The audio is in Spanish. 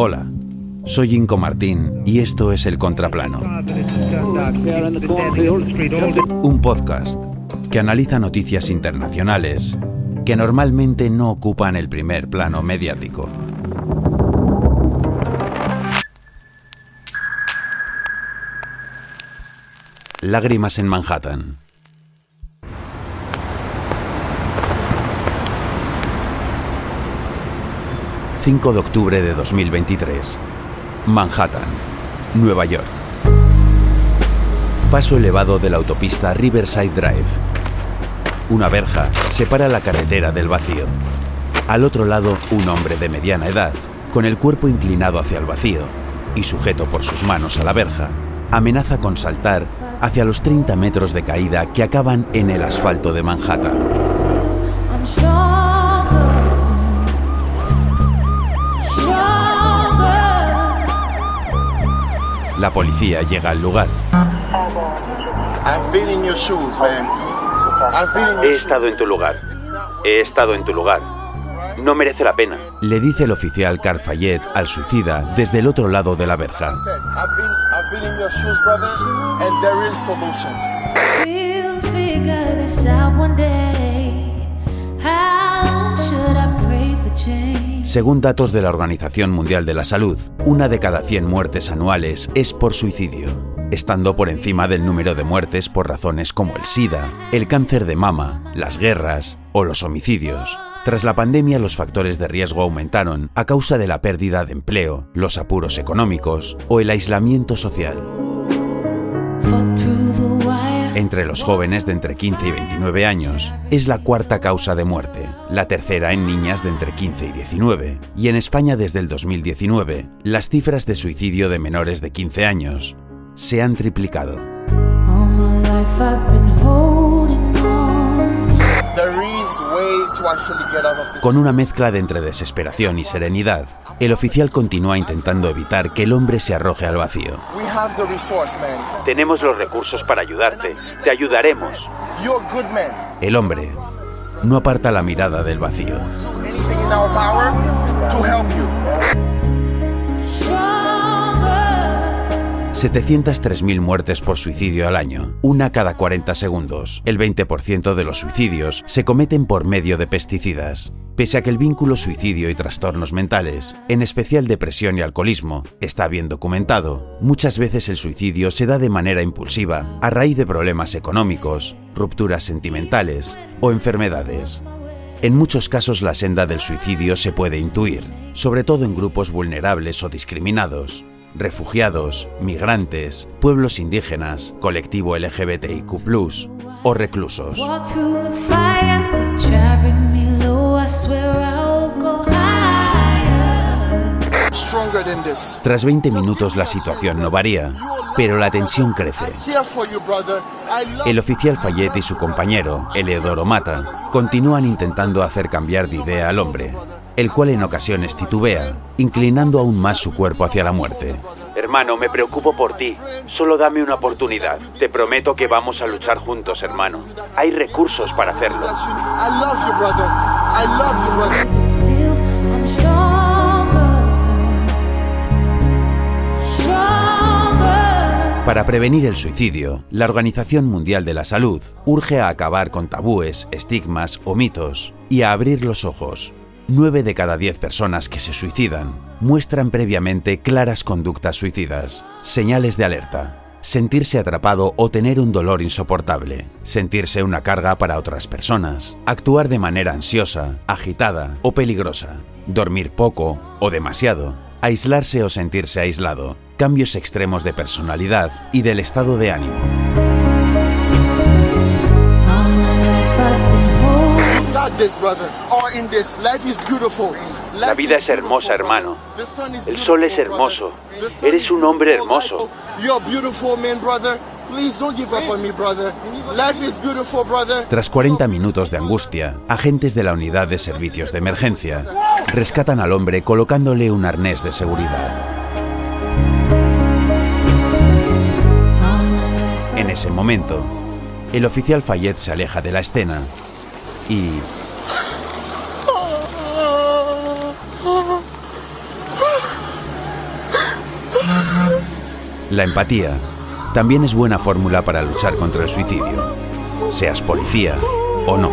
Hola, soy Inco Martín y esto es El Contraplano. Un podcast que analiza noticias internacionales que normalmente no ocupan el primer plano mediático. Lágrimas en Manhattan. 5 de octubre de 2023. Manhattan, Nueva York. Paso elevado de la autopista Riverside Drive. Una verja separa la carretera del vacío. Al otro lado, un hombre de mediana edad, con el cuerpo inclinado hacia el vacío y sujeto por sus manos a la verja, amenaza con saltar hacia los 30 metros de caída que acaban en el asfalto de Manhattan. La policía llega al lugar. He estado en tu lugar. He estado en tu lugar. No merece la pena. Le dice el oficial Carfayet al suicida desde el otro lado de la verja. Según datos de la Organización Mundial de la Salud, una de cada 100 muertes anuales es por suicidio, estando por encima del número de muertes por razones como el SIDA, el cáncer de mama, las guerras o los homicidios. Tras la pandemia los factores de riesgo aumentaron a causa de la pérdida de empleo, los apuros económicos o el aislamiento social. Entre los jóvenes de entre 15 y 29 años es la cuarta causa de muerte, la tercera en niñas de entre 15 y 19, y en España desde el 2019 las cifras de suicidio de menores de 15 años se han triplicado. Con una mezcla de entre desesperación y serenidad, el oficial continúa intentando evitar que el hombre se arroje al vacío. Tenemos los recursos para ayudarte. Te ayudaremos. El hombre no aparta la mirada del vacío. 703.000 muertes por suicidio al año, una cada 40 segundos. El 20% de los suicidios se cometen por medio de pesticidas. Pese a que el vínculo suicidio y trastornos mentales, en especial depresión y alcoholismo, está bien documentado, muchas veces el suicidio se da de manera impulsiva a raíz de problemas económicos, rupturas sentimentales o enfermedades. En muchos casos la senda del suicidio se puede intuir, sobre todo en grupos vulnerables o discriminados, refugiados, migrantes, pueblos indígenas, colectivo LGBTIQ, o reclusos. Tras 20 minutos la situación no varía, pero la tensión crece. El oficial Fayette y su compañero, Eleodoro Mata, continúan intentando hacer cambiar de idea al hombre, el cual en ocasiones titubea, inclinando aún más su cuerpo hacia la muerte. Hermano, me preocupo por ti. Solo dame una oportunidad. Te prometo que vamos a luchar juntos, hermano. Hay recursos para hacerlo. Para prevenir el suicidio, la Organización Mundial de la Salud urge a acabar con tabúes, estigmas o mitos y a abrir los ojos 9 de cada 10 personas que se suicidan muestran previamente claras conductas suicidas, señales de alerta, sentirse atrapado o tener un dolor insoportable, sentirse una carga para otras personas, actuar de manera ansiosa, agitada o peligrosa, dormir poco o demasiado, aislarse o sentirse aislado, cambios extremos de personalidad y del estado de ánimo. La vida es hermosa, hermano. El sol es hermoso. Eres un hombre hermoso. Tras 40 minutos de angustia, agentes de la unidad de servicios de emergencia rescatan al hombre colocándole un arnés de seguridad. En ese momento, el oficial Fayette se aleja de la escena y La empatía también es buena fórmula para luchar contra el suicidio, seas policía o no.